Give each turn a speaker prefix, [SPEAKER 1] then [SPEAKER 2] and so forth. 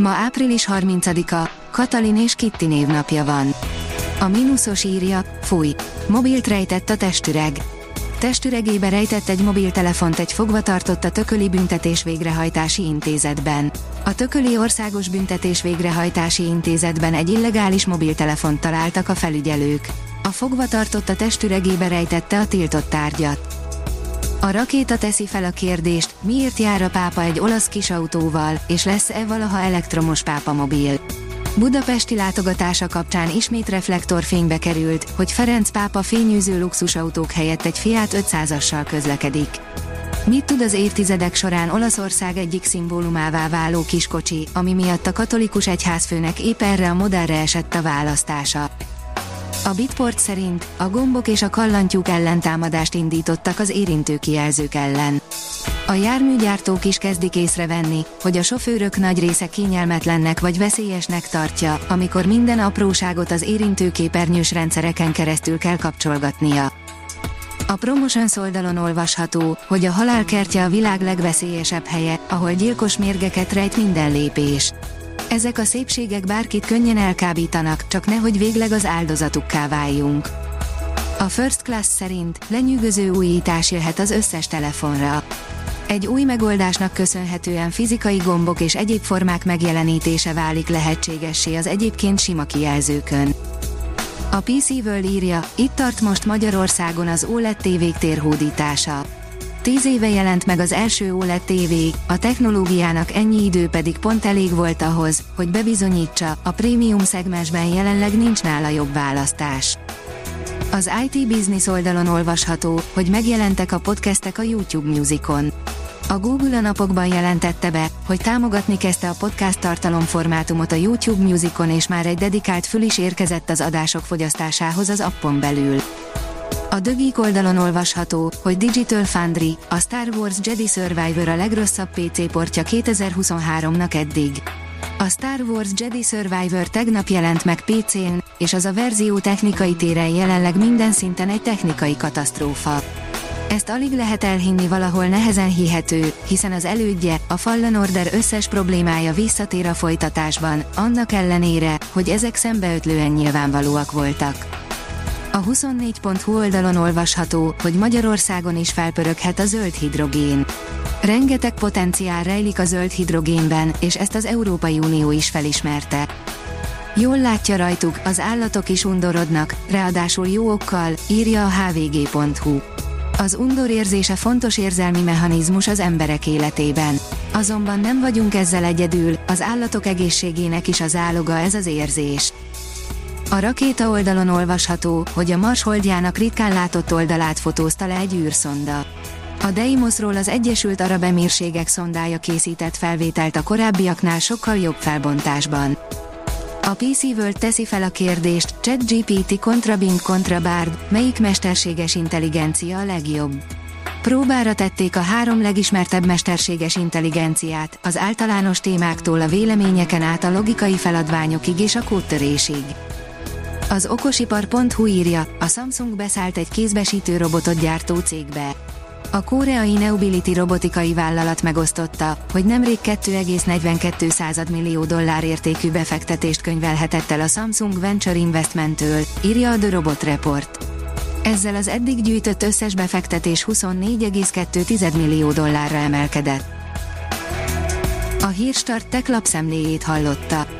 [SPEAKER 1] Ma április 30-a, Katalin és Kitti névnapja van. A mínuszos írja, fúj, mobilt rejtett a testüreg. Testüregébe rejtett egy mobiltelefont egy fogvatartott a Tököli Büntetés Végrehajtási Intézetben. A Tököli Országos Büntetés Végrehajtási Intézetben egy illegális mobiltelefont találtak a felügyelők. A fogvatartott a testüregébe rejtette a tiltott tárgyat. A rakéta teszi fel a kérdést, miért jár a pápa egy olasz kisautóval, és lesz-e valaha elektromos pápamobil. Budapesti látogatása kapcsán ismét reflektorfénybe került, hogy Ferenc pápa fényűző luxusautók helyett egy Fiat 500-assal közlekedik. Mit tud az évtizedek során Olaszország egyik szimbólumává váló kiskocsi, ami miatt a katolikus egyházfőnek épp erre a modellre esett a választása? A Bitport szerint a gombok és a kallantyúk ellentámadást indítottak az érintő kijelzők ellen. A járműgyártók is kezdik észrevenni, hogy a sofőrök nagy része kényelmetlennek vagy veszélyesnek tartja, amikor minden apróságot az érintő képernyős rendszereken keresztül kell kapcsolgatnia. A Promotions oldalon olvasható, hogy a halálkertje a világ legveszélyesebb helye, ahol gyilkos mérgeket rejt minden lépés. Ezek a szépségek bárkit könnyen elkábítanak, csak nehogy végleg az áldozatukká váljunk. A First Class szerint lenyűgöző újítás jöhet az összes telefonra. Egy új megoldásnak köszönhetően fizikai gombok és egyéb formák megjelenítése válik lehetségessé az egyébként sima kijelzőkön. A PC World írja, itt tart most Magyarországon az OLED tévék térhódítása. Tíz éve jelent meg az első OLED TV, a technológiának ennyi idő pedig pont elég volt ahhoz, hogy bebizonyítsa, a prémium szegmensben jelenleg nincs nála jobb választás. Az IT Business oldalon olvasható, hogy megjelentek a podcastek a YouTube Musicon. A Google a napokban jelentette be, hogy támogatni kezdte a podcast tartalomformátumot a YouTube Musicon és már egy dedikált fül is érkezett az adások fogyasztásához az appon belül. A Dögik oldalon olvasható, hogy Digital Foundry, a Star Wars Jedi Survivor a legrosszabb PC portja 2023-nak eddig. A Star Wars Jedi Survivor tegnap jelent meg PC-n, és az a verzió technikai téren jelenleg minden szinten egy technikai katasztrófa. Ezt alig lehet elhinni valahol nehezen hihető, hiszen az elődje, a Fallen Order összes problémája visszatér a folytatásban, annak ellenére, hogy ezek szembeötlően nyilvánvalóak voltak. A 24.hu oldalon olvasható, hogy Magyarországon is felpöröghet a zöld hidrogén. Rengeteg potenciál rejlik a zöld hidrogénben, és ezt az Európai Unió is felismerte. Jól látja rajtuk, az állatok is undorodnak, ráadásul jó okkal, írja a hvg.hu. Az undor érzése fontos érzelmi mechanizmus az emberek életében. Azonban nem vagyunk ezzel egyedül, az állatok egészségének is az áloga ez az érzés. A rakéta oldalon olvasható, hogy a Mars holdjának ritkán látott oldalát fotózta le egy űrszonda. A Deimosról az Egyesült Arab Emírségek szondája készített felvételt a korábbiaknál sokkal jobb felbontásban. A PC World teszi fel a kérdést, ChatGPT kontra Bing kontra Bard, melyik mesterséges intelligencia a legjobb? Próbára tették a három legismertebb mesterséges intelligenciát, az általános témáktól a véleményeken át a logikai feladványokig és a kódtörésig. Az okosipar.hu írja, a Samsung beszállt egy kézbesítő robotot gyártó cégbe. A koreai Neubility robotikai vállalat megosztotta, hogy nemrég 2,42 millió dollár értékű befektetést könyvelhetett el a Samsung Venture Investmenttől, írja a The Robot Report. Ezzel az eddig gyűjtött összes befektetés 24,2 millió dollárra emelkedett. A Hírstart tech lapszemléjét hallotta.